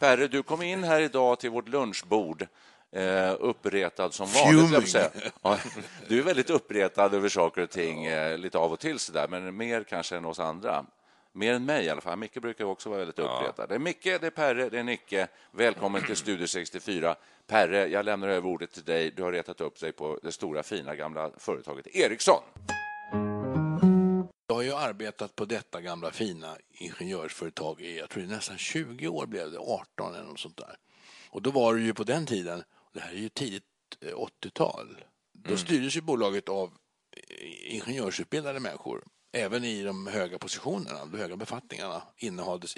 Perre, du kom in här idag till vårt lunchbord eh, uppretad som vanligt. Ja, du är väldigt uppretad över saker och ting eh, lite av och till, så där, men mer kanske än oss andra. Mer än mig i alla fall. Micke brukar också vara väldigt uppretad. Det är Micke, det är Perre, det är Nicke. Välkommen till Studio 64. Perre, jag lämnar över ordet till dig. Du har retat upp dig på det stora fina gamla företaget Ericsson. Har ju arbetat på detta gamla fina ingenjörsföretag i, jag tror det nästan 20 år blev det, 18 eller något sånt där. Och då var det ju på den tiden, det här är ju tidigt eh, 80-tal, då styrdes ju bolaget av eh, ingenjörsutbildade människor. Även i de höga positionerna, de höga befattningarna innehades,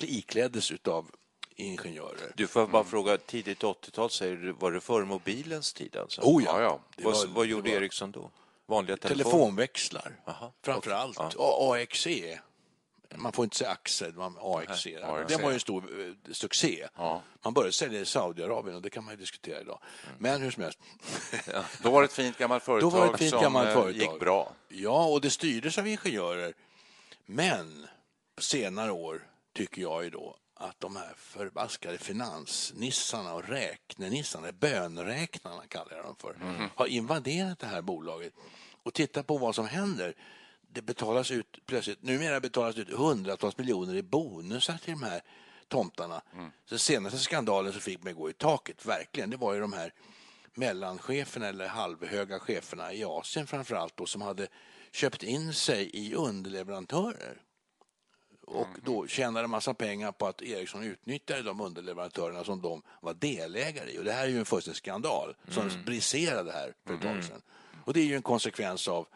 ikläddes utav ingenjörer. Du får bara fråga, tidigt 80-tal säger du, var det före mobilens tid alltså? Oh ja, Ja, ja. var- vad gjorde var- Ericsson då? Vanliga telefoner? Telefonväxlar, Aha, framför allt. Ja. AXE. Man får inte säga Axel, man AXE. Nej, Den var ju en stor eh, succé. Ja. Man började sälja i Saudiarabien och det kan man ju diskutera idag. Men hur som helst. Då var det ett fint gammalt företag Då var det ett fint som gammalt eh, företag. gick bra. Ja, och det styrdes av ingenjörer. Men senare år tycker jag ju då att de här förbaskade finansnissarna och räknenissarna, bönräknarna kallar jag dem för, har invaderat det här bolaget. Och titta på vad som händer. Det betalas ut plötsligt, numera betalas ut hundratals miljoner i bonusar till de här tomtarna. Så senaste skandalen som fick mig gå i taket, verkligen, det var ju de här mellancheferna eller halvhöga cheferna i Asien framför allt då, som hade köpt in sig i underleverantörer. Och då tjänade en massa pengar på att Ericsson utnyttjade de underleverantörerna som de var delägare i. Och det här är ju en fullständig skandal som briserade här för ett tag sedan. Och det är ju en konsekvens av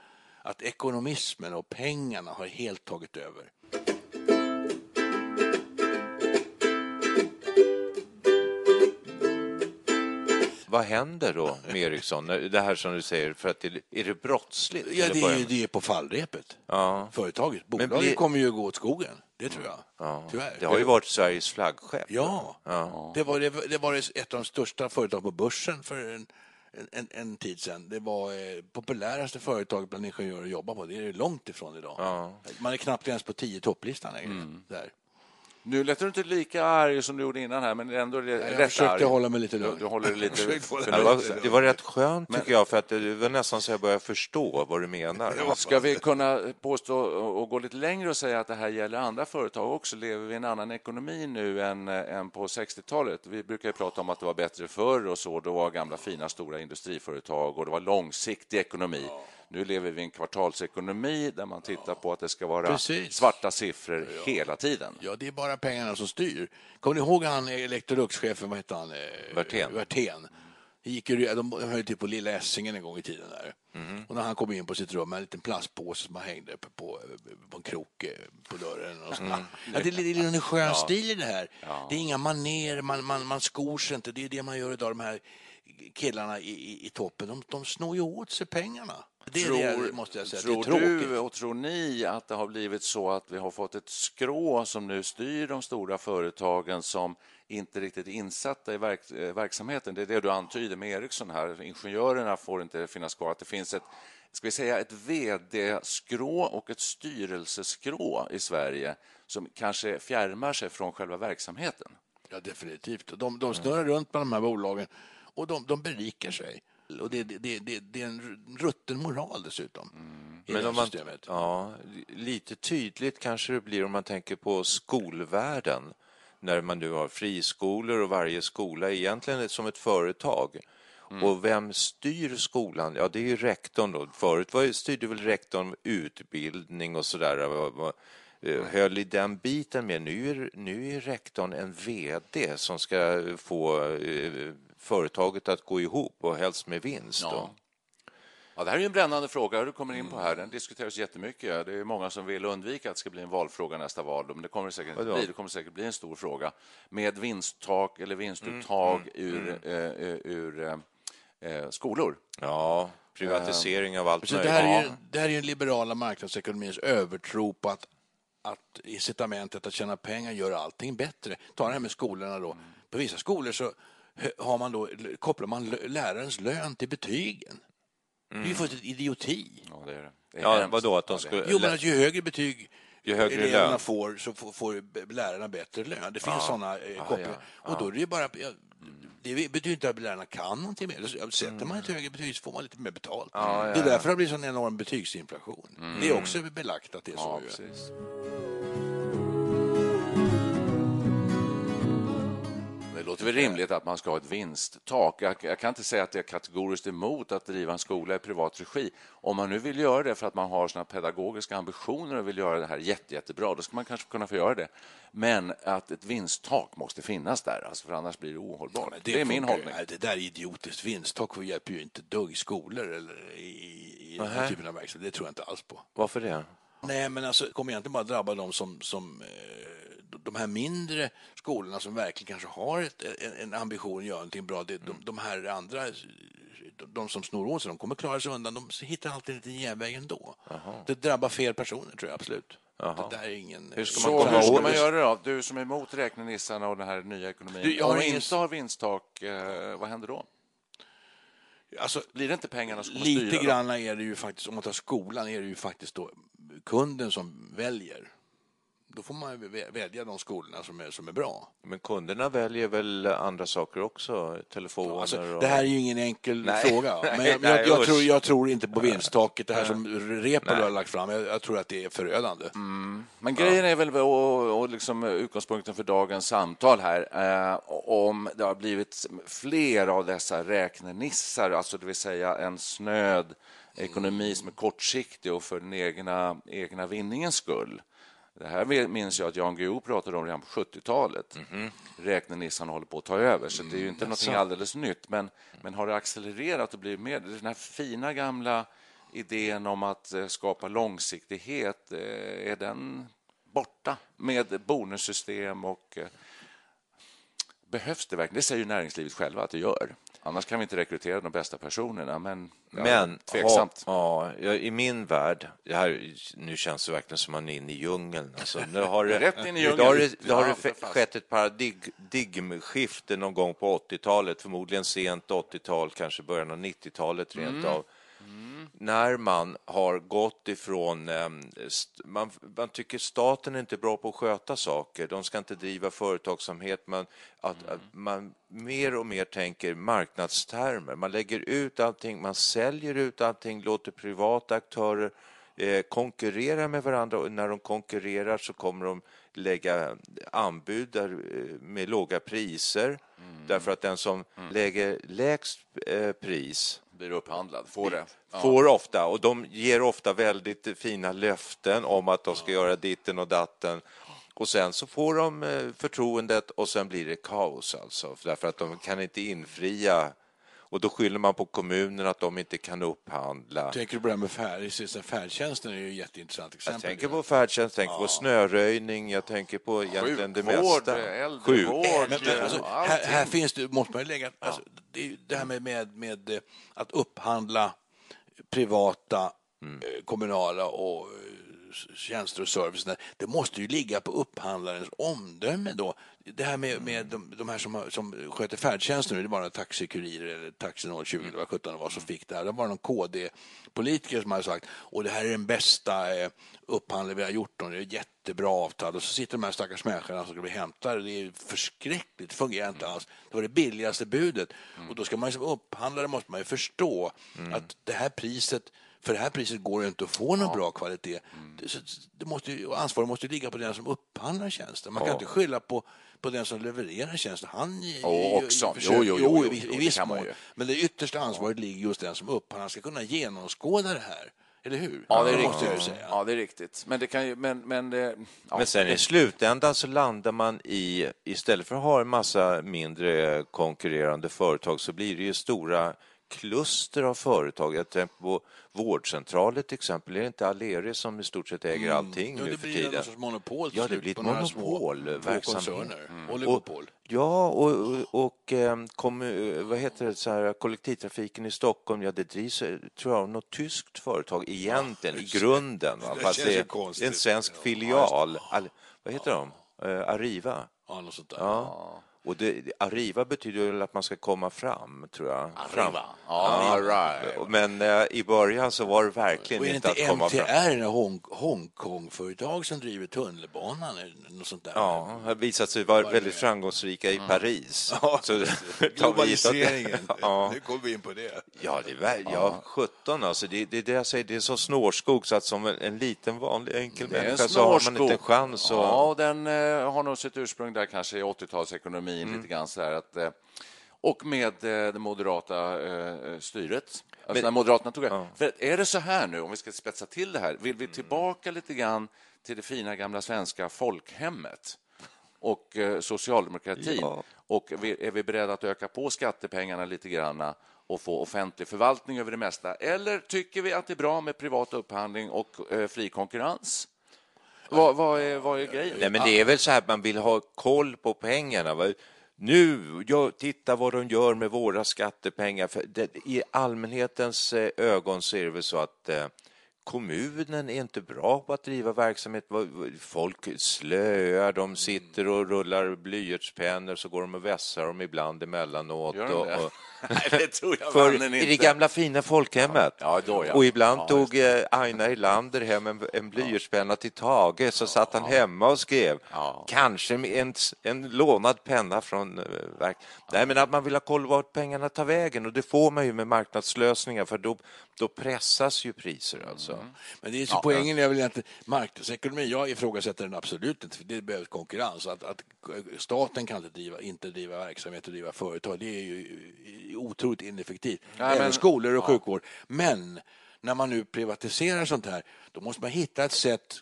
att ekonomismen och pengarna har helt tagit över. Vad händer då med Ericsson? Det här som du säger, för att det, är det brottsligt? Ja, det är, ju- det är på fallrepet. Ja. Företaget, bolaget blir- kommer ju gå åt skogen. Det tror jag. Ja. Tyvärr. Det har ju varit Sveriges flaggskepp. Ja, Ja. Det, var, det, var- det var ett av de största företagen på börsen för en, en, en tid sedan. Det var eh, populäraste företaget bland ingenjörer att jobba på. Det är det långt ifrån idag. Ja. Man är knappt ens på tio topplistan längre. Mm. Där. Nu lät du inte lika arg som du gjorde innan här, men ändå Jag rätt försökte arg. hålla mig lite Du, lugn. du håller det lite försökte hålla Det var, det var rätt skönt tycker jag, för att det var nästan så jag började förstå vad du menar. Ska vi kunna påstå och gå lite längre och säga att det här gäller andra företag också? Lever vi i en annan ekonomi nu än, än på 60-talet? Vi brukar ju prata om att det var bättre förr och så. Då var gamla fina stora industriföretag och det var långsiktig ekonomi. Nu lever vi i en kvartalsekonomi där man tittar på att det ska vara Precis. svarta siffror hela tiden. Ja, det är bara pengarna som styr. Kommer ni ihåg han Electrolux-chefen, vad hette han? Eh, Werthén. Werthén. Gick ju, de höll till på Lilla Essingen en gång i tiden. där. Och när han kom in på sitt rum med en liten plastpåse som han hängde uppe på, på en krok eh, på dörren. Och sånt. Ja, det, är- en skön stil i det här. Det är inga maner, man, man, man skor sig inte. Det är det man gör idag, de här killarna i, i, i toppen. De, de snor ju åt sig pengarna. Det är det, måste jag säga. tror du och tror ni att det har blivit så att vi har fått ett skrå som nu styr de stora företagen som inte riktigt är insatta i verk, eh, verksamheten? Det är det du antyder med Ericsson här. Ingenjörerna får inte finnas kvar. Att det finns ett, ska vi säga, ett vd-skrå och ett styrelseskrå i Sverige som kanske fjärmar sig från själva verksamheten. Ja, definitivt. De, de snurrar runt med de här bolagen och de, de berikar sig. Och det, det, det, det, är en rutten moral dessutom. I Men om man, systemet. ja, lite tydligt kanske det blir om man tänker på skolvärlden när man nu har friskolor och varje skola är egentligen som ett företag. Och vem styr skolan? Ja, det är ju rektorn då. Förut var, styrde väl rektorn utbildning och sådär. Eh, Höll i den biten med. Nu är, nu är rektorn en VD som ska få eh, företaget att gå ihop och helst med vinst. Då. Ja. Ja, det här är en brännande fråga du kommer in på här. Den diskuteras jättemycket. Det är många som vill undvika att det ska bli en valfråga nästa val. Men det kommer det säkert inte bli. Det kommer säkert bli en stor fråga. Med vinsttak eller vinstuttag ur, eh, eh, ur eh, eh, skolor. Ja, privatisering av allt Så det, möjligt. här är ju, det här är den liberala marknadsekonomins övertro på att, att incitamentet att tjäna pengar gör allting bättre. Ta det här med skolorna då. På vissa skolor så har man då, kopplar man lärarens lön till betygen. Det är ju fullständigt idioti. Ja, det är det. det är Ja, hemskt. vadå, att de Ja, skulle... Jo, men att ju högre betyg Ju högre eleverna lön. får så får, får lärarna bättre lön. Det finns sådana eh, kopplingar. Och då är det ju bara... Ja, det betyder inte att lärarna kan någonting mer. Så Sätter man ett högre betyg så får man lite mer betalt. det är därför det blir sån enorm betygsinflation. Det är också belagt att det är så. Det väl rimligt att man ska ha ett vinsttak. Jag, jag kan inte säga att jag är kategoriskt emot att driva en skola i privat regi. Om man nu vill göra det för att man har såna pedagogiska ambitioner och vill göra det här jätte, jättebra, då ska man kanske kunna få göra det. Men att ett vinsttak måste finnas där, alltså för annars blir det ohållbart. Men Det, är min hållning. Det där är idiotiskt. Vinsttak hjälper ju inte dugg i skolor eller i, i den här typen av verksamhet. Det tror jag inte alls på. Varför det? Nej, men alltså, det kommer egentligen bara drabba de som, som eh, de här mindre skolorna som verkligen kanske har ett, en, en ambition att göra någonting bra. Det, de, de här andra, de, de som snor åt sig, de kommer klara sig undan. De hittar alltid en liten genväg ändå. Det drabbar fel personer, tror jag absolut. Det där är ingen... Hur ska Så man komma hur ska man det? göra då? Du som är emot räknenissarna och den här nya ekonomin. Du, jag Om ingen- inte har vinsttak, eh, vad händer då? Alltså, Blir det inte pengarna som lite styra? då? grann är det ju faktiskt, om man tar skolan, är det ju faktiskt då kunden som väljer. Då får man välja de skolorna som är, som är bra. Men kunderna väljer väl andra saker också? Telefoner Alltså, och... det här är ju ingen enkel Nej. fråga. Men Nej, jag, nej, jag, jag, tror, jag tror inte på vinsttaket, det här som Reepalu har lagt fram. Jag, jag tror att det är förödande. Men grejen är väl, och, och liksom utgångspunkten för dagens samtal här, eh, om det har blivit fler av dessa räknenissar, alltså det vill säga en snöd ekonomi som är kortsiktig och för den egna, egna vinningens skull. Det här minns jag att Jan Guillou pratade om redan på 70-talet. Räknenissarna håller på att ta över, så det är ju inte något alldeles nytt. Men, men har det accelererat och blivit mer? Den här fina gamla idén om att eh, skapa långsiktighet, eh, är den borta med bonussystem och eh, behövs det verkligen? Det säger ju näringslivet själva att det gör. Annars kan vi inte rekrytera de bästa personerna, men, ja, Men tveksamt. Ha, ja, i min värld, här, nu känns det verkligen som man är inne i djungeln. Alltså, nu har det, Rätt in i nu djungeln. har det, det har Ja, det fast. skett ett paradigmskifte någon gång på 80-talet, förmodligen sent 80-tal, kanske början av 90-talet rent Mm. av. När man har gått ifrån... ehm, Man, man tycker staten är inte bra på att sköta saker. De ska inte driva företagsamhet. Man, att, Mm. att man mer och mer tänker marknadstermer. Man lägger ut allting, man säljer ut allting, låter privata aktörer eh, konkurrera med varandra och när de konkurrerar så kommer de lägga anbud där, eh, med låga priser därför att den som lägger lägst eh, pris Blir upphandlad, får det. Ja. får ofta, och de ger ofta väldigt fina löften om att de ska göra ditten och datten. Och sen så får de eh, förtroendet och sen blir det kaos alltså, därför att de kan inte infria. Och då skyller man på kommunen att de inte kan upphandla. Tänker du på det här med färd, färdtjänsten är ju ett jätteintressant exempel. Jag tänker på färdtjänst, tänker på snöröjning, jag tänker på egentligen det Sjukvård, mesta. äldrevård, Men, men, alltså, ja, här, här finns det, måste man lägga, alltså, det, det här med, med, med eh, att upphandla privata, Mm. eh, kommunala och eh, tjänster och service. Det måste ju ligga på upphandlarens omdöme då. Det här med, med de, de här som, som sköter färdtjänsten nu, det var några taxikurirer eller Taxi 020 eller vad 17 det var som fick det här. Det var någon KD-politiker som hade sagt och det här är den bästa eh, upphandling vi har gjort och det är jättebra avtal. Och så sitter de här stackars människorna som ska bli hämtade. Det är förskräckligt, det fungerar inte alls. Det var det billigaste budet. Och då ska man som upphandlare måste man ju förstå att det här priset för det här priset går det inte att få någon bra kvalitet. Det, så, det måste ju, ansvaret måste ju ligga på den som upphandlar tjänsten. Man kan inte skylla på, på den som levererar tjänsten. Han Jo, också. försöker- Jo, jo, jo, jo, i, viss mån. ju. Men det yttersta ansvaret ligger hos den som upphandlar. Han ska kunna genomskåda det här. Eller hur? Ja, det är ju riktigt. säga. Ja, det är riktigt. Men det kan ju... Men, men, det, ja, Men sen i slutändan så landar man i, istället för att ha en massa mindre konkurrerande företag så blir det ju stora kluster av företag. Jag tänker på vårdcentraler till exempel. Är det inte Aleris som i stort sett äger allting Mm. Ja, nu det för blir tiden? någon sorts monopol Ja, det blir ett små- monopolverksamhet. Mm. Oligopol. Ja, och, och, och ehm, kommu- vad heter det, så här, kollektivtrafiken i Stockholm, ja det drivs eh, tror jag av något tyskt företag egentligen, i grunden. Va? Det Fast det är en svensk Ja. filial. Al, vad heter de? Eh, Arriva. Ja, något sånt där. Ja. Och det, Arriva betyder väl att man ska komma fram, tror jag. Arriva. Ja, right. Men eh, i början så var det verkligen är inte inte att komma fram. MTR, det Hong, Hongkong-företag som driver tunnelbanan eller något sånt där? Ja, har visat sig vara väldigt framgångsrika i Paris. Ja, Så Globaliseringen. Ja. Nu kommer vi in på det. Ja, det är ja, 17 alltså. Det, det är det jag säger, det är så snårskog så att som en, en liten vanlig enkel är människa så har man inte en chans. Och, Ja, den eh, har nog sitt ursprung där kanske i 80-talsekonomin Mm. lite grann så här att eh, och med eh, det moderata eh, styret. Alltså när Moderaterna tog Ja. För är det så här nu, om vi ska spetsa till det här, vill vi tillbaka lite grann till det fina gamla svenska folkhemmet och socialdemokratin? Ja. Och är vi beredda att öka på skattepengarna lite grann och få offentlig förvaltning över det mesta? Eller tycker vi att det är bra med privat upphandling och fri konkurrens? Vad, vad, är, vad är grejen? Nej, men det är väl så här att man vill ha koll på pengarna. Va? Nu, ja, titta vad de gör med våra skattepengar. För det, I allmänhetens eh, ögon så är det väl så att eh, kommunen är inte bra på att driva verksamhet. Folk slöar, de sitter och rullar blyertspennor så går de och vässar dem ibland emellanåt. Gör de och, det? och, Nej, det tror jag för mannen i inte. det gamla fina folkhemmet. Ja, då, ja. Och ibland Ja, tog eh, Aina Erlander hem en, en blyertspenna till Tage så satt han hemma och skrev. Kanske med en, en lånad penna från eh, verk. Nej, men att man vill ha koll vart pengarna tar vägen och det får man ju med marknadslösningar för då, då pressas ju priser alltså. Mm. Men det är så poängen är väl inte marknadsekonomi. Jag ifrågasätter den absolut inte, för det behövs konkurrens. Att, att staten kan inte driva, inte driva verksamhet och driva företag, det är ju otroligt ineffektivt. Nej, Även men- skolor och sjukvård. Men när man nu privatiserar sånt här, då måste man hitta ett sätt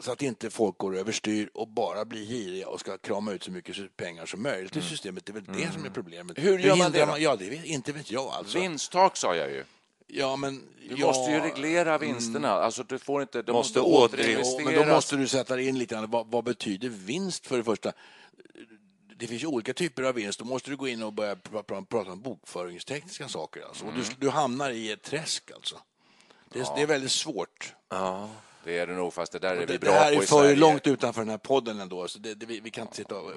så att inte folk går överstyr och bara blir giriga och ska krama ut så mycket pengar som möjligt i systemet. Det är väl det som är problemet. Hur gör man det då? Ja, det vet, inte vet jag alltså. Vinsttak sa jag ju. Ja, men, Du ja, måste ju reglera vinsterna. Alltså, du får inte, de Måste måste, återinvesteras. men då måste du sätta in lite grann, vad, vad betyder vinst för det första? Det finns ju olika typer av vinst. Då måste du gå in och börja pr- pr- prata om bokföringstekniska saker. Alltså. Och du, du hamnar i ett träsk alltså. Det är, det är väldigt svårt. Ja. Det är det nog, fast det där är Det, vi det bra här på är i för Sverige. långt utanför den här podden ändå. Så det, det, vi, vi kan inte sitta och... eh,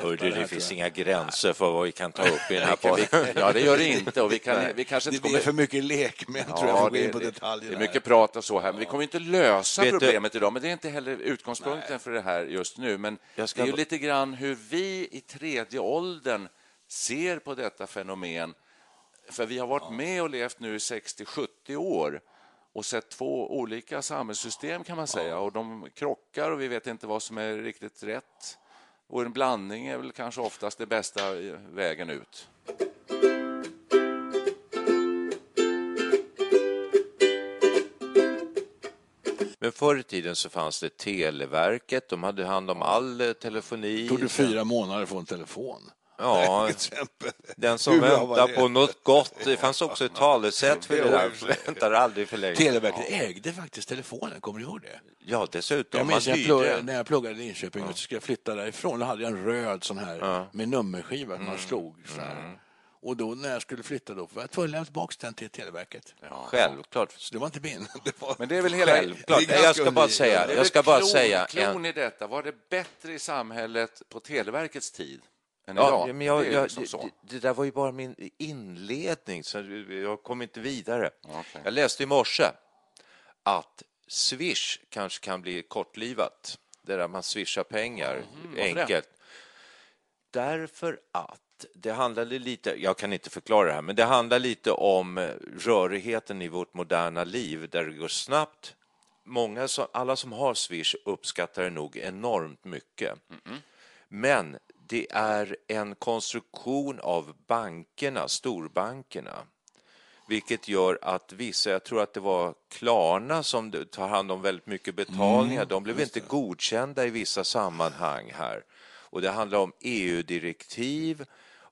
Hörde, här, det tror finns inga gränser för vad vi kan ta upp i den här podden. Ja, det gör det inte. Och vi, kan, vi kanske inte Det blir för mycket lekmän tror jag, för att gå in på det, detaljerna. det är här. mycket prat och så här, men vi kommer inte lösa Vet problemet idag. Men det är inte heller utgångspunkten för det här just nu. Men det är ju lite grann hur vi i tredje åldern ser på detta fenomen. För vi har varit med och levt nu i 60-70 år och sett två olika samhällssystem kan man säga och de krockar och vi vet inte vad som är riktigt rätt. Och en blandning är väl kanske oftast det bästa vägen ut. Men förr i tiden så fanns det Televerket, de hade hand om all telefoni. Det tog det fyra månader att få en telefon. Ja, Till exempel. den som väntar på något gott. Det fanns också ett talesätt för det där. Väntar aldrig för länge. Televerket ägde faktiskt telefonen, kommer du ihåg det? Ja, dessutom. Jag minns jag, den. när jag pluggade i Linköping och så skulle jag flytta därifrån. Då hade jag en röd sån här med nummerskiva som man slog. Så här. Och då när jag skulle flytta då var jag tvungen att lämna tillbaka den till Televerket. Självklart. Så det var inte min. Det var... Men det är väl hela... Självklart. Det är Jag ska bara säga, jag ska bara klon, säga Klon i detta, var det bättre i samhället på Televerkets tid än Ja, idag? men jag, det jag, liksom det, där var ju bara min inledning, så jag kom inte vidare. Okej. Jag läste i morse att Swish kanske kan bli kortlivat, det där man swishar pengar det? enkelt. Därför att det handlade lite, jag kan inte förklara det här, men det handlar lite om eh, rörigheten i vårt moderna liv där det går snabbt. Många, alla som har Swish uppskattar det nog enormt mycket. Men det är en konstruktion av bankerna, storbankerna, vilket gör att vissa, jag tror att det var Klarna som tar hand om väldigt mycket betalningar, de blev inte godkända i vissa sammanhang här. Och det handlar om EU-direktiv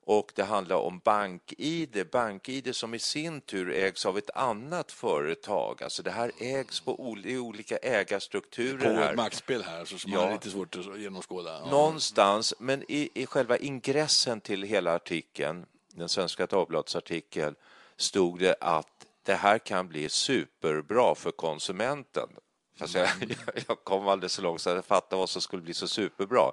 och det handlar om BankID, BankID som i sin tur ägs av ett annat företag. Alltså det här ägs på ol- i olika ägarstrukturer. På ett maktspel här så som Ja. är lite svårt att genomskåda. Ja. Någonstans, men i, i själva ingressen till hela artikeln, den svenska Dagbladets artikel, stod det att det här kan bli superbra för konsumenten. Fast jag, jag kom aldrig så långt så jag fattade vad som skulle bli så superbra.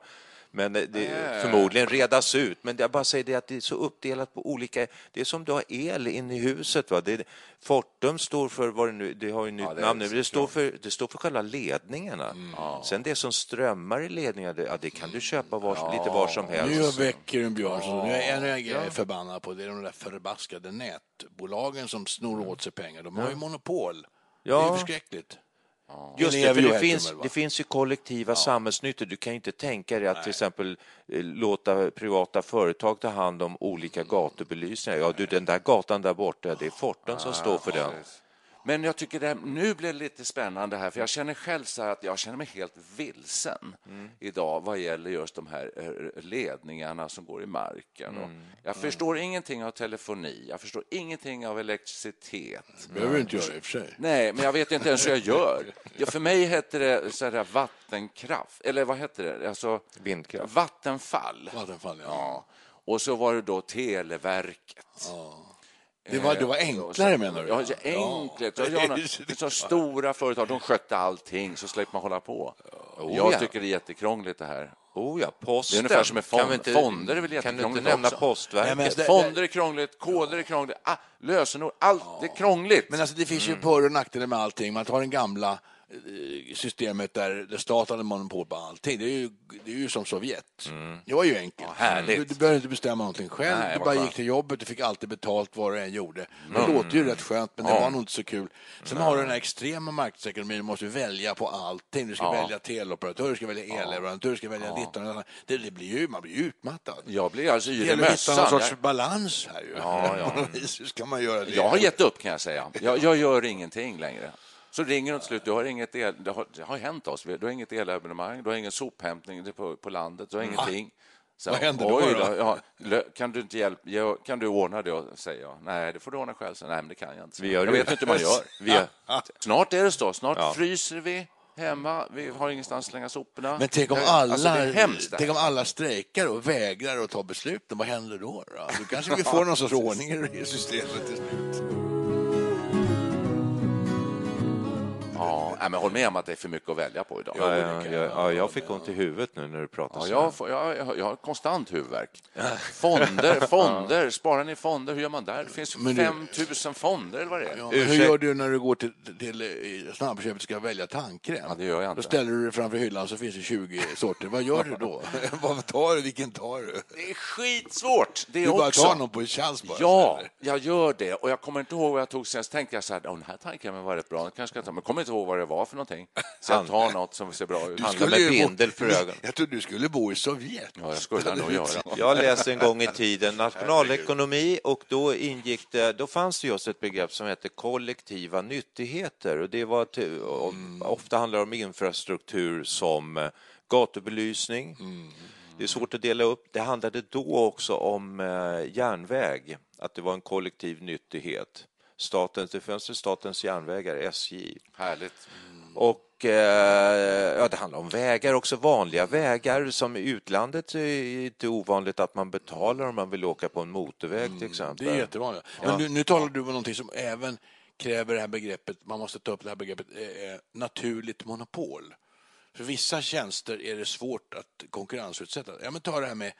Men det, det förmodligen redas ut. Men jag bara säger det att det är så uppdelat på olika... Det är som du har el inne i huset. Va? Det, Fortum står för, vad det nu, det har ju nytt namn nu, det står, för, det står för själva ledningarna. Mm. Sen det som strömmar i ledningarna, det, ja, det kan du köpa var, lite var som helst. Nu väcker en björn. Så nu är en jag är förbannad på. Det är de där förbaskade nätbolagen som snor åt sig pengar. De har ju monopol. Det är Ja. Just det, för det finns, det finns ju kollektiva samhällsnyttor. Du kan ju inte tänka dig att till exempel eh, låta privata företag ta hand om olika gatubelysningar. Ja, du, den där gatan där borta, det är Fortum som står för den. Men jag tycker det nu blir det lite spännande här, för jag känner själv så här att jag känner mig helt vilsen idag vad gäller just de här eh, ledningarna som går i marken. Och jag förstår ingenting av telefoni, jag förstår ingenting av elektricitet. behöver du inte göra i och för sig. Nej, men jag vet inte ens hur jag gör. Ja, för mig heter det så här vattenkraft, eller vad heter det? Alltså, Vindkraft. Vattenfall. Vattenfall, ja. Ja. Och så var det då Televerket. Det var, det var enklare menar du? Ja, det enkelt. Ja. Ja, det är så stora företag, de skötte allting, så slipper man hålla på. jag ja. tycker det är jättekrångligt det här. Oh ja, posten. Det är ungefär som med fond- Kan vi inte, fonder är väl Kan du inte nämna också? Postverket? Nej, men det- Fonder är krångligt, koder är krångligt, ah, lösenord, allt det är krångligt. Men alltså det finns ju för och nackdelar med allting. Man tar den gamla eh, systemet där, där staten hade monopol på allting. Det är ju, det är ju som Sovjet. Det var ju enkelt. härligt. Du, du behövde inte bestämma någonting själv. Nej, du bara gick till jobbet och fick alltid betalt vad du än gjorde. Det låter ju rätt skönt, men det var nog inte så kul. Sen har du den här extrema marknadsekonomin. Du måste välja på allting. Du ska välja teleoperatör, du ska välja elleverantör, du ska välja ditt och datt. det, det blir ju, Man blir ju utmattad. Jag blir alltså Det yr i gäller att hitta någon mössan. sorts Jag, balans här ju. Ja, ja. Hur ska man göra det? jag har gett upp kan jag säga. Jag, jag gör ingenting längre. Så ringer de till slut, du har inget el, det, har, det har hänt oss, du har inget elabonnemang, du har ingen sophämtning på, på landet, du har ingenting. Så, Vad händer då, då? Ja, kan, du inte hjälpa, ja, kan du ordna det? säger jag. Nej, det får du ordna själv. Så, Nej, men det kan jag inte. Vi gör jag vet inte hur man gör. Gör- Snart är det så. Snart Ja. fryser vi hemma. Vi har ingenstans att slänga soporna. Men tänk om Det- alla, Alltså, hemskt. tänk om alla strejkar och vägrar att ta besluten, vad händer då? Då, då kanske vi får någon sorts ordning i systemet till slut. Ja, nej, men håll med om att det är för mycket att välja på idag. Ja, ja, ja, ja, jag fick ont i huvudet nu när du pratar Ja, så. jag, får, jag, jag, jag har konstant huvudvärk. Fonder, fonder, sparar ni fonder? Hur gör man där? Det finns Men du- 5 000 fonder, eller vad det är. Hur gör du när du går till, till eh, snabbköpet och ska välja tandkräm? Ja, det gör jag inte. Då ställer du dig framför hyllan så finns det 20 sorter. Vad gör du då? Vad tar du? Vilken tar du? Det är skitsvårt, det Du bara också. tar någon på en chans bara? Ja, jag gör det. Och jag kommer inte ihåg vad jag tog senast. tänkte jag så här, "Åh, den här tandkrämen var rätt bra, den kanske jag ta. Men jag kommer inte ihåg vad det var för någonting. Så jag tar något som ser bra ut. Skulle med bindel för ögonen. Jag trodde du skulle bo i Sovjet. Ja, jag skulle nog göra. Jag läste en gång i tiden nationalekonomi och då ingick det, då fanns det just ett begrepp som hette kollektiva nyttigheter och det var om, ofta handlar det om infrastruktur som eh, gatubelysning. Det är svårt att dela upp. Det handlade då också om eh, järnväg, att det var en kollektiv nyttighet. Statens, det fanns Statens järnvägar, SJ. Härligt. Och och eh, ja, det handlar om vägar också, vanliga vägar som i utlandet är inte ovanligt att man betalar om man vill åka på en motorväg till exempel. Mm, Det är jättevanligt. Men nu, nu talar du om någonting som även kräver det här begreppet, man måste ta upp det här begreppet eh, naturligt monopol. För vissa tjänster är det svårt att konkurrensutsätta. Ja, men ta det här med,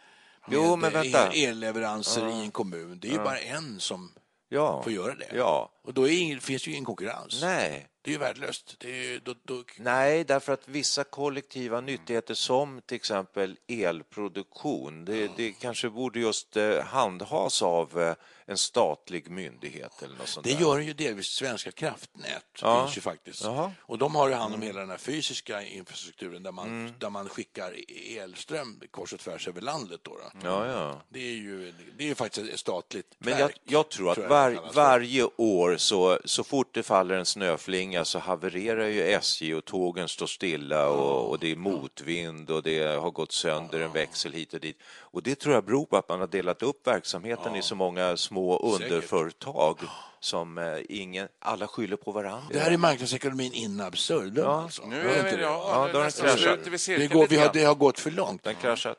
med Jo, men vänta. el- elleveranser i en kommun. Det är ju bara en som Ja. får göra det. Ja. Och då ingen, finns det ju ingen konkurrens. Nej. Det är ju värdelöst. Är, då, då, Nej, därför att vissa kollektiva nyttigheter som till exempel elproduktion, det, det kanske borde just eh, handhas av eh, en statlig myndighet eller något sånt Det där. gör ju delvis Svenska kraftnät. Ja. finns ju faktiskt. Jaha. Mm. Och de har ju hand om hela den här fysiska infrastrukturen där man, där man skickar elström kors och tvärs över landet. Då, då. Ja, ja. Det, är ju, det är ju faktiskt ett statligt Men jag, verk. jag tror att jag var, varje år så, så fort det faller en snöflinga så havererar ju SJ och tågen står stilla och, och det är motvind och det har gått sönder en växel hit och dit. Och det tror jag beror på att man har delat upp verksamheten i så många små underföretag som eh, ingen, alla skyller på varandra. Det här är marknadsekonomin in absurdum. alltså. Nu är vi, det? ja, Ja, har den kraschat. sluter vi Det, cirkeln går, vi har, det har gått för långt. Den kraschat.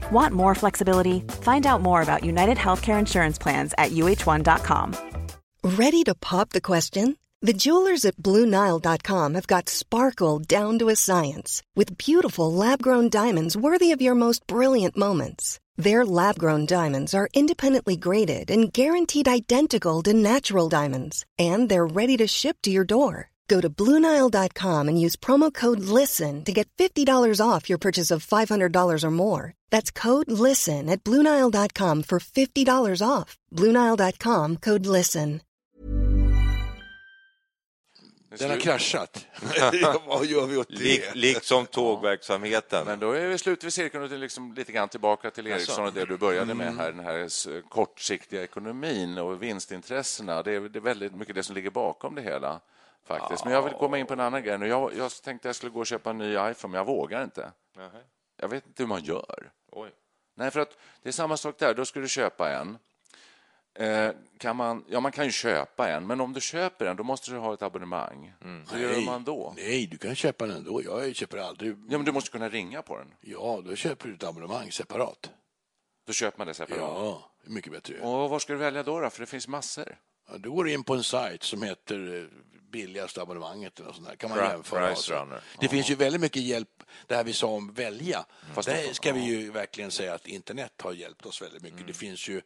Want more flexibility? Find out more about United Healthcare Insurance Plans at uh1.com. Ready to pop the question? The jewelers at BlueNile.com have got sparkle down to a science with beautiful lab grown diamonds worthy of your most brilliant moments. Their lab grown diamonds are independently graded and guaranteed identical to natural diamonds, and they're ready to ship to your door. Go to BlueNile.com and use promo code LISTEN to get $50 off your purchase of $500 or more. That's code LISTEN at BlueNile.com for $50 off. BlueNile.com code LISTEN. Den har kraschat. Vad gör vi åt det? Lik, liksom tågverksamheten. Men då är vi slut vid cirkeln och liksom lite grann tillbaka till Ericsson och det du började med här, den här kortsiktiga ekonomin och vinstintressena. Det är, det är väldigt mycket det som ligger bakom det hela. Faktiskt. Men jag vill komma in på en annan grej. nu. Jag, jag tänkte jag skulle gå och köpa en ny iPhone, men jag vågar inte. Jag vet inte hur man gör. Oj. Nej, för att det är samma sak där. Då ska du köpa en. Eh, kan man, ja, man kan ju köpa en, men om du köper en, då måste du ha ett abonnemang. Hur gör man då? Nej, du kan köpa den ändå. Jag köper aldrig. Ja, men du måste kunna ringa på den. Ja, då köper du ett abonnemang separat. Då köper man det separat. Ja, mycket bättre. Och vad ska du välja då, då? För det finns massor. Ja, du går in på en sajt som heter eh, billigaste abonnemanget eller sånt där. kan man Pri- jämföra. Price alltså. Det finns ju väldigt mycket hjälp, det här vi sa om välja. Fast Där ska vi ju verkligen säga att internet har hjälpt oss väldigt mycket. Det finns ju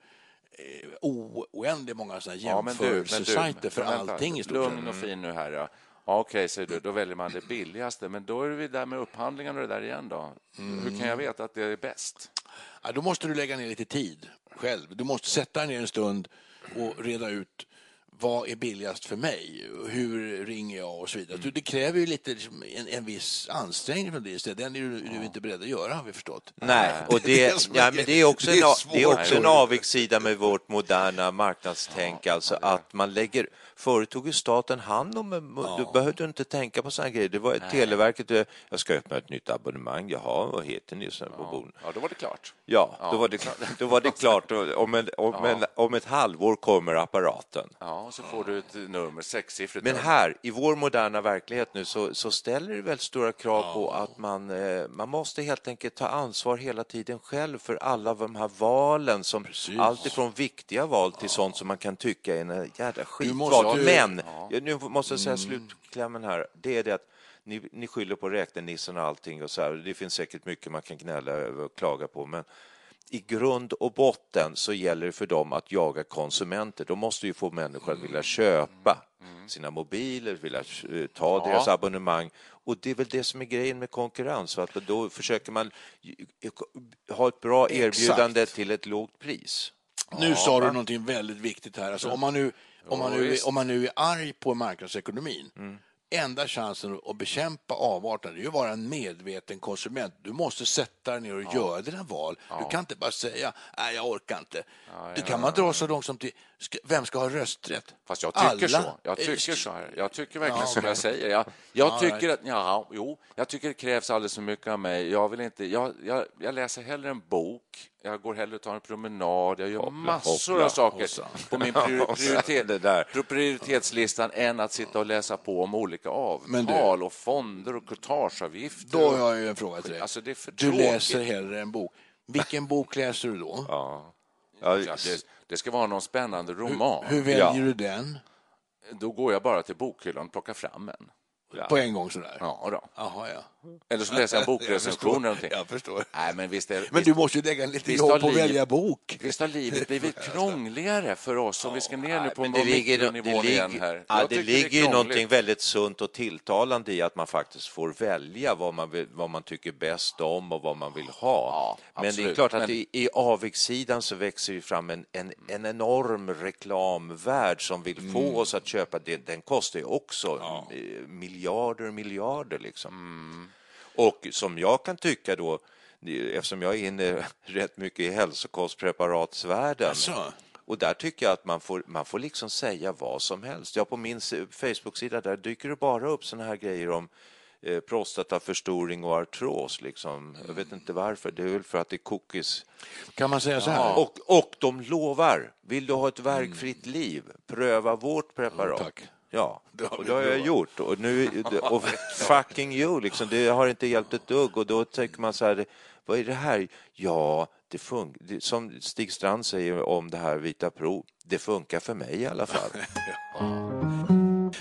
eh, oändligt många sådana jämförsajter för vänta. allting i stort Lugn och fin nu här. Ja. Ja, Okej, säger du, då väljer man det billigaste. Men då är vi där med upphandlingen och det där igen då. Hur kan jag veta att det är bäst? Ja, då måste du lägga ner lite tid själv. Du måste sätta dig ner en stund och reda ut vad är billigast för mig? Hur ringer jag och så vidare. Mm. Det kräver ju lite liksom, en, en viss ansträngning från din sida. Den är du, du är inte beredd att göra, har vi förstått. Nej, och det, ja, men det är också en, det är också en avigsida med vårt moderna marknadstänk, alltså att man lägger Förut tog ju staten hand om ja. Du behövde inte tänka på sådana grejer. Det var Nej. Televerket, eh, jag ska öppna ett nytt abonnemang. Jaha, vad heter ni? Ja. På ja, då var det klart. Ja, ja. Då, var det, klart. då var det klart. Om, en, om, ja. en, om ett halvår kommer apparaten. Ja, och så får du ett nummer, sexsiffrigt Men här, i vår moderna verklighet nu, så, så ställer det väldigt stora krav på att man, eh, man måste helt enkelt ta ansvar hela tiden själv för alla de här valen, som Precis. allt ifrån viktiga val till sånt som man kan tycka är en jädra skitval du... Men, ja. nu måste jag säga mm. slutklämmen här, det är det att ni, ni skyller på räknenissen och allting och så här. Det finns säkert mycket man kan gnälla över och klaga på, men i grund och botten så gäller det för dem att jaga konsumenter. De måste ju få människor att vilja köpa sina mobiler, vilja eh, ta ja. deras abonnemang. Och det är väl det som är grejen med konkurrens. Att då försöker man ha ett bra erbjudande Exakt. till ett lågt pris. Nu ja. sa du någonting väldigt viktigt här. Alltså, om man nu om man, nu, om man nu är arg på marknadsekonomin, mm. Enda chansen att bekämpa avarterna är att vara en medveten konsument. Du måste sätta dig ner och ja. göra dina val. Ja. Du kan inte bara säga nej, jag orkar inte. Ja, det kan man dra så långt som till vem ska ha rösträtt? Fast jag tycker Alla. så. Jag tycker så här. Jag tycker verkligen ja, som jag säger. Jag, jag tycker att, ja, jo, jag tycker det krävs alldeles för mycket av mig. Jag vill inte, jag, jag, jag läser hellre en bok jag går hellre och tar en promenad, jag gör hoppla, massor hoppla, av saker hoppla. på min prioritet, prioritetslistan än att sitta och läsa på om olika avtal och fonder och courtageavgifter. Då har jag en fråga till dig. Alltså, du tråkigt. läser hellre en bok. Vilken bok läser du då? Ja. Ja, det, det, ska vara någon spännande roman. Hur, hur väljer ja. du den? Då går jag bara till bokhyllan och plockar fram en. Ja. På en gång sådär? Ja. Då. Aha, ja. Eller så läser jag en bokrecension. Jag förstår. Jag förstår. Nej, men, visst är, men visst, du måste ju lägga lite jobb på att välja bok. Visst har livet blivit krångligare för oss om vi ska ner nu på det ligger, det ligger, här. Ja, det ligger ju någonting väldigt sunt och tilltalande i att man faktiskt får välja vad man, vill, vad man tycker bäst om och vad man vill ha. Ja, men det är klart att men... i, i avigsidan så växer ju fram en, en, en enorm reklamvärld som vill få mm. oss att köpa. Det, den kostar ju också ja. miljarder miljarder. Liksom. Mm. Och som jag kan tycka då, eftersom jag är inne rätt mycket i hälsokostpreparatsvärlden alltså. och där tycker jag att man får, man får liksom säga vad som helst. Ja, på min Facebook-sida där dyker det bara upp såna här grejer om eh, prostataförstoring och artros. Liksom. Jag vet inte varför. Det är väl för att det är cookies. Kan man säga så här? Ja. Och, och de lovar, vill du ha ett verkfritt liv, pröva vårt preparat. Ja, Ja, och det har jag gjort. Och, nu, och fucking you, liksom, det har inte hjälpt ett dugg. Och då tänker man så här, vad är det här? Ja, det funkar. Som Stig Strand säger om det här vita prov, det funkar för mig i alla fall.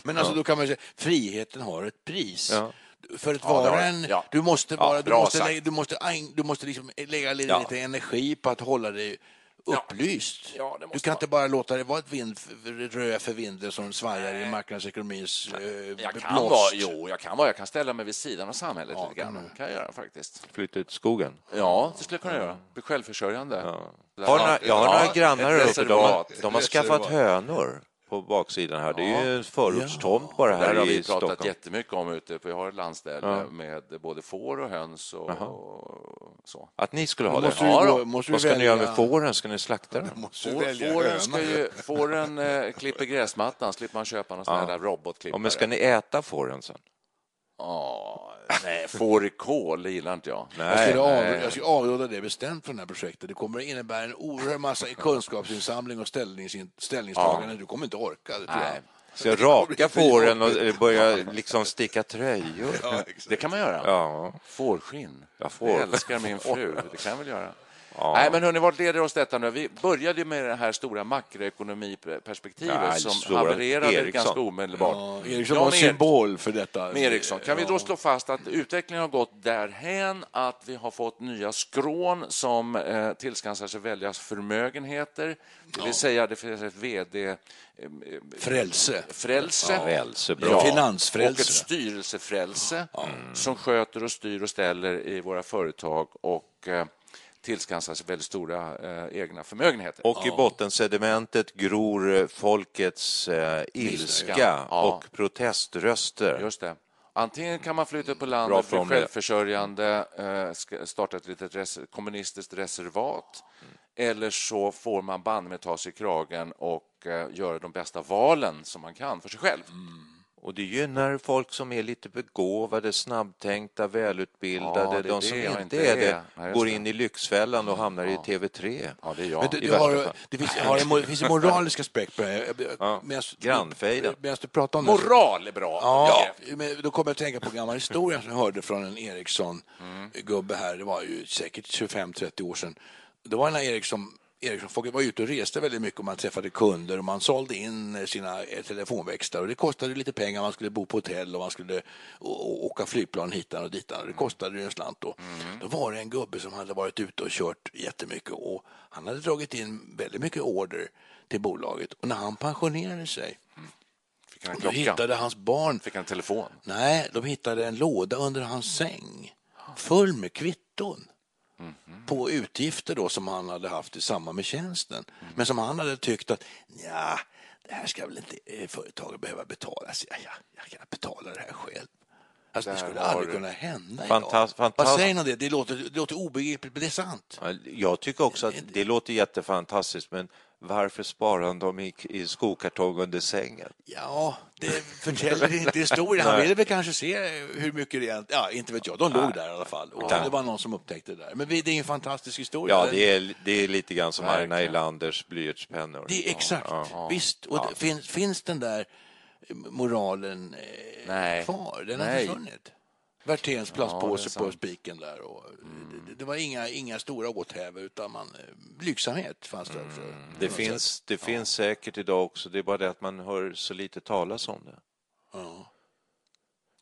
Men alltså, då kan man säga, friheten har ett pris. Ja för att vara en... Ja. Du måste, vara, ja, du måste, lägga, du måste, du måste liksom lägga lite energi på att hålla dig upplyst. Ja, du kan vara. inte bara låta det vara ett vind, rö för vinden som svajar i marknadsekonomins eh, jag kan vara, Jo, jag kan vara. Jag kan ställa mig vid sidan av samhället ja, lite grann. Kan, kan jag göra faktiskt. Flytta ut skogen? Ja, det skulle jag kunna göra. Bli självförsörjande. Ja. Har några, jag har några grannar här uppe. De, har, de har skaffat hönor på baksidan här. Det är ju en förortstomt bara här i Stockholm. Det har vi pratat Stockholm. jättemycket om ute, för jag har ett landställe ja. med både får och höns och, och, så. Att ni skulle ha måste det? Ja, gå, måste Vad ska välja... ni göra med fåren? Ska ni slakta dem? Får, fåren, ska ju, fåren eh, klipper gräsmattan, slipper man köpa någon sån här robotklippare. Ja, men ska ni äta fåren sen? Ja, nej, fårikål gillar inte jag. Nej, jag, skulle av, jag skulle avråda det bestämt från det här projektet. Det kommer att innebära en oerhörd massa kunskapsinsamling och ställnings, ställningstagande. Ja. Du kommer inte orka det, tror jag. Så jag raka fåren och börja liksom sticka tröjor. Ja, det kan man göra. Ja. Fårskinn. Jag får. Jag älskar min fru. Det kan jag väl göra. Ja. Nej, men hörni, vart leder oss detta nu? Vi började med det här stora makroekonomiperspektivet ja, som havererade Eriksson. ganska omedelbart. Ja, Eriksson var en symbol för detta. Med Eriksson. Kan vi då slå fast att utvecklingen har gått därhän att vi har fått nya skrån som eh, tillskansar sig väljas förmögenheter, det vill säga det finns ett vd eh, Frälse. Frälse. Ja, frälse bra. Finansfrälse. Och ett styrelsefrälse mm. som sköter och styr och ställer i våra företag. Och, eh, tillskansar sig väldigt stora eh, egna förmögenheter. Och i bottensedimentet gror eh, folkets eh, ilska Ja. och proteströster. Just det. Antingen kan man flytta på landet, bli självförsörjande, eh, starta ett litet res kommunistiskt reservat eller så får man banne med ta sig i kragen och eh, göra de bästa valen som man kan för sig själv. Och det gynnar folk som är lite begåvade, snabbtänkta, välutbildade. Ja, de som inte inte är det är. Går in i Lyxfällan och hamnar i TV3. Ja, det är Men jag. du, i du värsta har, det, finns, har en, det finns en moralisk aspekt på det här. Ja, grannfejden. Medan du pratar om det så- Moral är bra. Ja, men då kommer jag att tänka på en gammal historia som jag hörde från en Ericsson-gubbe Mm. här. Det var ju säkert 25-30 år sedan. Det var när Ericsson Ericsson var ute och reste väldigt mycket och man träffade kunder och man sålde in sina eh, telefonväxlar och det kostade lite pengar. Man skulle bo på hotell och man skulle åka flygplan hit och dit. Mm. Det kostade ju en slant då. Då var det en gubbe som hade varit ute och kört jättemycket och han hade dragit in väldigt mycket order till bolaget och när han pensionerade sig Fick han en då klocka? hittade hans barn Fick han en telefon? Nej, de hittade en låda under hans säng full med kvitton på utgifter då som han hade haft i samband med tjänsten. Men som han hade tyckt att ja, det här ska väl inte eh, företaget behöva betala. Så jag, jag, jag kan betala det här själv. Alltså, det Där skulle aldrig du- kunna hända Fantas- idag. Vad säger ni om det? Det låter, det låter obegripligt, men det är sant. Ja, Jag tycker också att det låter jättefantastiskt, men varför sparar han dem i, i skokartong under sängen? Ja, det förtäljer inte historien. Han ville väl kanske se hur mycket det egentligen... Ja, inte vet jag. De låg där i alla fall. Och Ja. det var någon som upptäckte det där. Men det är en fantastisk historia. Ja, det är, det är lite grann som Aina Verkligen. Elanders blyertspennor. Det är exakt. Visst. Och det, finns, finns den där moralen eh, Nej. kvar? Den har Nej. försvunnit. Werthéns plastpåse sant. på spiken där. Och, det, det var inga, inga stora åthävor utan man, eh, blygsamhet fanns det också. Det, finns, det finns säkert idag också, det är bara det att man hör så lite talas om det. Ja.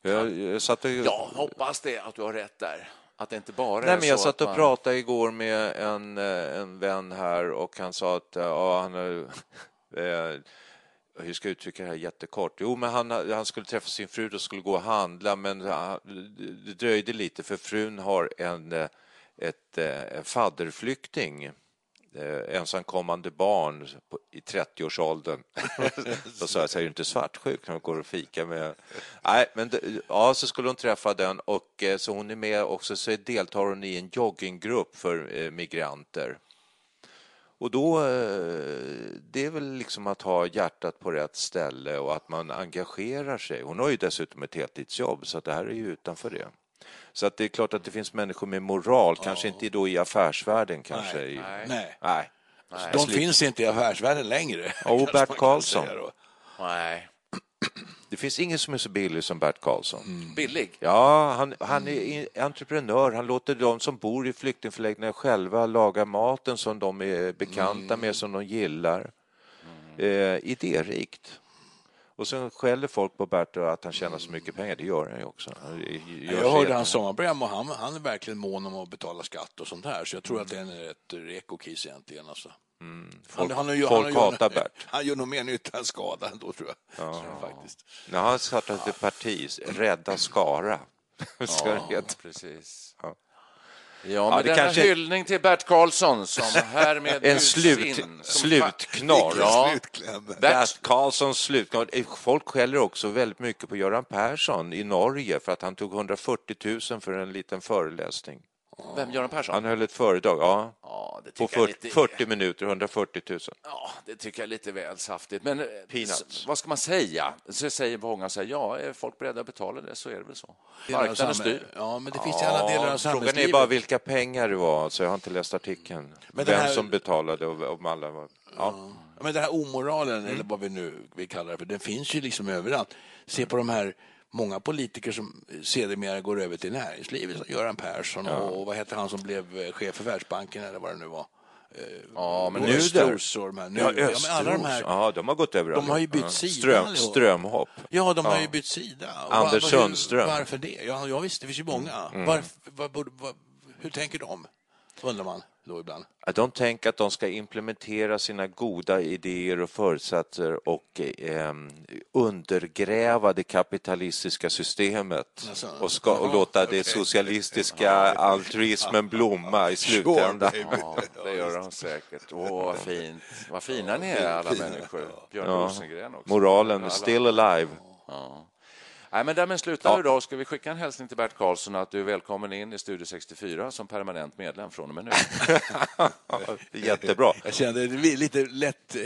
Jag, jag satt och, Jag hoppas det, att du har rätt där. Att det inte bara Nej, är men jag så satt att och man... pratade igår med en, eh, en vän här och han sa att eh, ja, han har- hur ska jag uttrycka det här jättekort? Jo, men han, han skulle träffa sin fru och skulle gå och handla, men det dröjde lite för frun har en, ett, en fadderflykting eh, ensamkommande barn i 30-årsåldern. Då sa jag, så är du inte svartsjuk när hon går och fika med... Nej, men ja, så skulle hon träffa den och eh, så hon är med också, så deltar hon i en jogginggrupp för eh, migranter. Och då, eh, det är väl liksom att ha hjärtat på rätt ställe och att man engagerar sig. Hon har ju dessutom ett heltidsjobb, så att det här är ju utanför det. Så att det är klart att det finns människor med moral, kanske inte då i affärsvärlden kanske. Nej, i, nej. nej. De finns inte i affärsvärlden längre. Kanske Bert Karlsson. Nej. Det finns ingen som är så billig som Bert Karlsson. Mm. Billig? Ja, han, han är entreprenör. Han låter de som bor i flyktingförläggningar själva laga maten som de är bekanta med, som de gillar. Eh, idérikt. Och sen skäller folk på Bert att han tjänar så mycket pengar. Det gör han ju också. Han gör Jag hörde hans sommarprogram och han, han är verkligen mån om att betala skatt och sånt här. Så jag tror att det är en rätt reko kiss egentligen. Alltså. Folk, Han- han folk han hatar Bert. Han gör nog mer nytta än skada ändå, tror jag. Så, faktiskt. När han startat ett parti, Rädda Skara. Ska det. Precis. Ja. Ja, men det denna kanske- hyllning till Bert Karlsson som härmed En slut, in som slutknorr. Ja. Slutkläm. Bert Karlssons slutknorr. Folk skäller också väldigt mycket på Göran Persson i Norge för att han tog 140 000 för en liten föreläsning. Vem, Göran Persson? Han höll ett föredrag, ja. Ja, det På tycker jag 40, lite... 40 minuter, 140 000. Ja, det tycker jag är lite väl saftigt. Men eh, Peanuts. vad ska man säga? Så säger många så här, ja, är folk beredda att betala det så är det väl så. Marknaden styr. Ja, men det finns i alla delar av Frågan samhällslivet. är bara vilka pengar det var, så jag har inte läst artikeln. Men Vem här- som betalade och om alla var... Ja. Ja, Men den här omoralen, Mm. eller vad vi nu vill kalla det för, den finns ju liksom överallt. Se på de här många politiker som sedermera går över till näringslivet, som Göran Persson och vad heter han som blev eh, chef för Världsbanken eller vad det nu var. Ja, men nu Östros och de här. Nu, Ja, ja, Östros. alla de här, Ja, de har gått över De har ju bytt sida Ström, strömhopp. Ja, de har Ja. ju bytt sida. Anders var- Sundström. Varför det? Ja, ja visst, det finns ju många. Mm. Varför, vad, borde- vad, hur tänker de? undrar man då ibland. Att de tänker att de ska implementera sina goda idéer och föresatser och eh, undergräva det kapitalistiska systemet Alltså, och, ska, och låta det socialistiska altruismen blomma i slutändan. Ja, det gör de säkert. Åh, vad fint. Vad fina ni är, alla människor. Björn Ja. Rosengren också. Moralen, still alive. Ja. Nej, men därmed slutar vi då. Ska vi skicka en hälsning till Bert Karlsson att du är välkommen in i Studio 64 som permanent medlem från och med nu. Jättebra. Jag kände det lite lätt eh,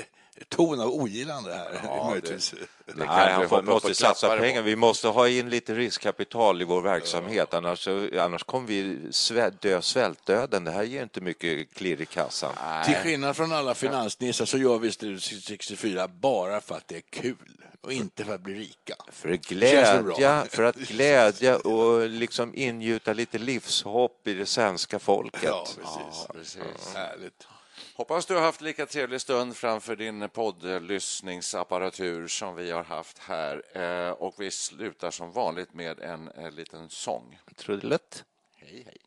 ton av ogillande här. Ja, möjligtvis. Det Nej, kanske han får, måste satsa pengar. Vi måste ha in lite riskkapital i vår verksamhet, annars, så- annars kommer vi dö svältdöden. Det här ger inte mycket klirr i kassan. Till skillnad från alla finansnissar så gör vi Studio 64 bara för att det är kul och inte för att bli rika. För att glädja, för att glädja och liksom ingjuta lite livshopp i det svenska folket. Ja, precis. Ja, precis. Härligt. Hoppas du har haft lika trevlig stund framför din poddlyssningsapparatur som vi har haft här. Eh, Och vi slutar som vanligt med en eh, liten sång. Trudelutt. Hej, hej.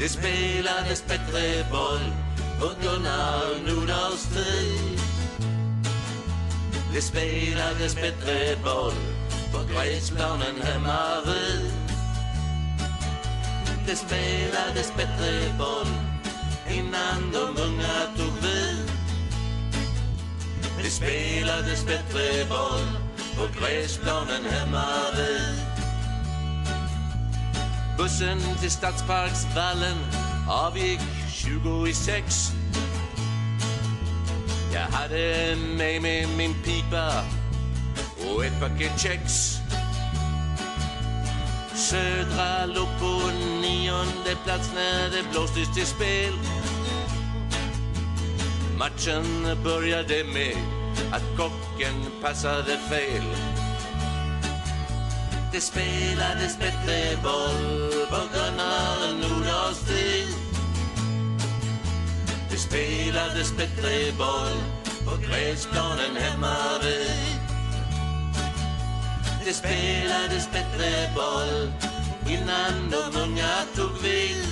Det spelades bättre boll på Gunnar Nordahls tid. Det spelades bättre boll på gräsplanen hemma vid. Det spelades bättre boll innan de unga tog vid. Det spelades bättre boll på gräsplanen hemma vid. Bussen till Stadsparksvallen avgick 20 i sex. Jag hade med mig min pipa och ett paket kex. Södra låg på nionde plats när det blåstes till spel. Matchen började med att kocken passade fel. Det spelades bättre boll på Gunnar Nordahls tid. Det spelades bättre boll på gräsplanen hemma vid. Det spelades bättre boll innan de unga tog vid.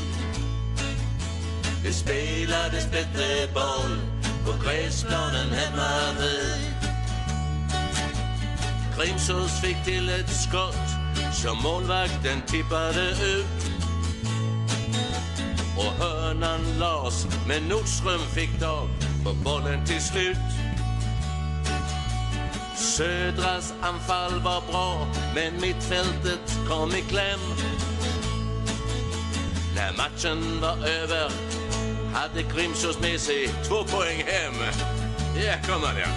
Det spelades bättre boll på gräsplanen hemma vid. Grimsås fick till ett skott som målvakten tippade ut. Och hörnan las, men Nordström fick tag på bollen till slut. Södras anfall var bra, men mittfältet kom i kläm. När matchen var över hade Grimsås med sig två poäng hem. Ja, kom han ja.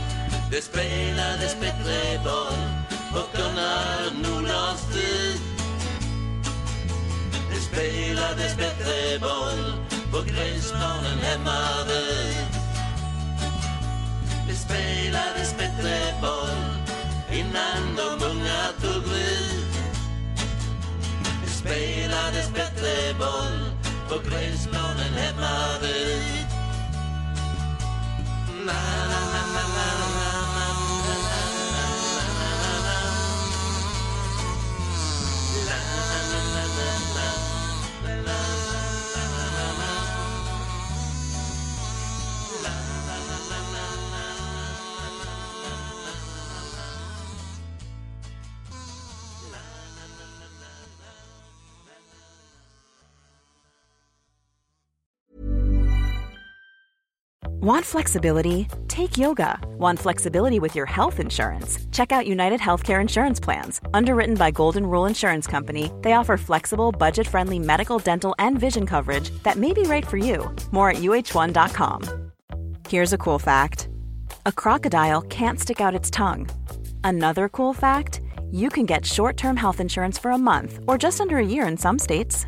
Det spelades bättre boll puckarna nog lades dit. Det spelades bättre boll på gräsplanen hemma vid. Det spelades bättre boll innan de unga tog vid. Det spelades bättre boll på gräsplanen hemma vid. Na, na, na, na, na, na, na, na, Want flexibility? Take yoga. Want flexibility with your health insurance? Check out United Healthcare Insurance Plans. Underwritten by Golden Rule Insurance Company, they offer flexible, budget friendly medical, dental, and vision coverage that may be right for you. More at uh1.com. Here's a cool fact a crocodile can't stick out its tongue. Another cool fact you can get short term health insurance for a month or just under a year in some states.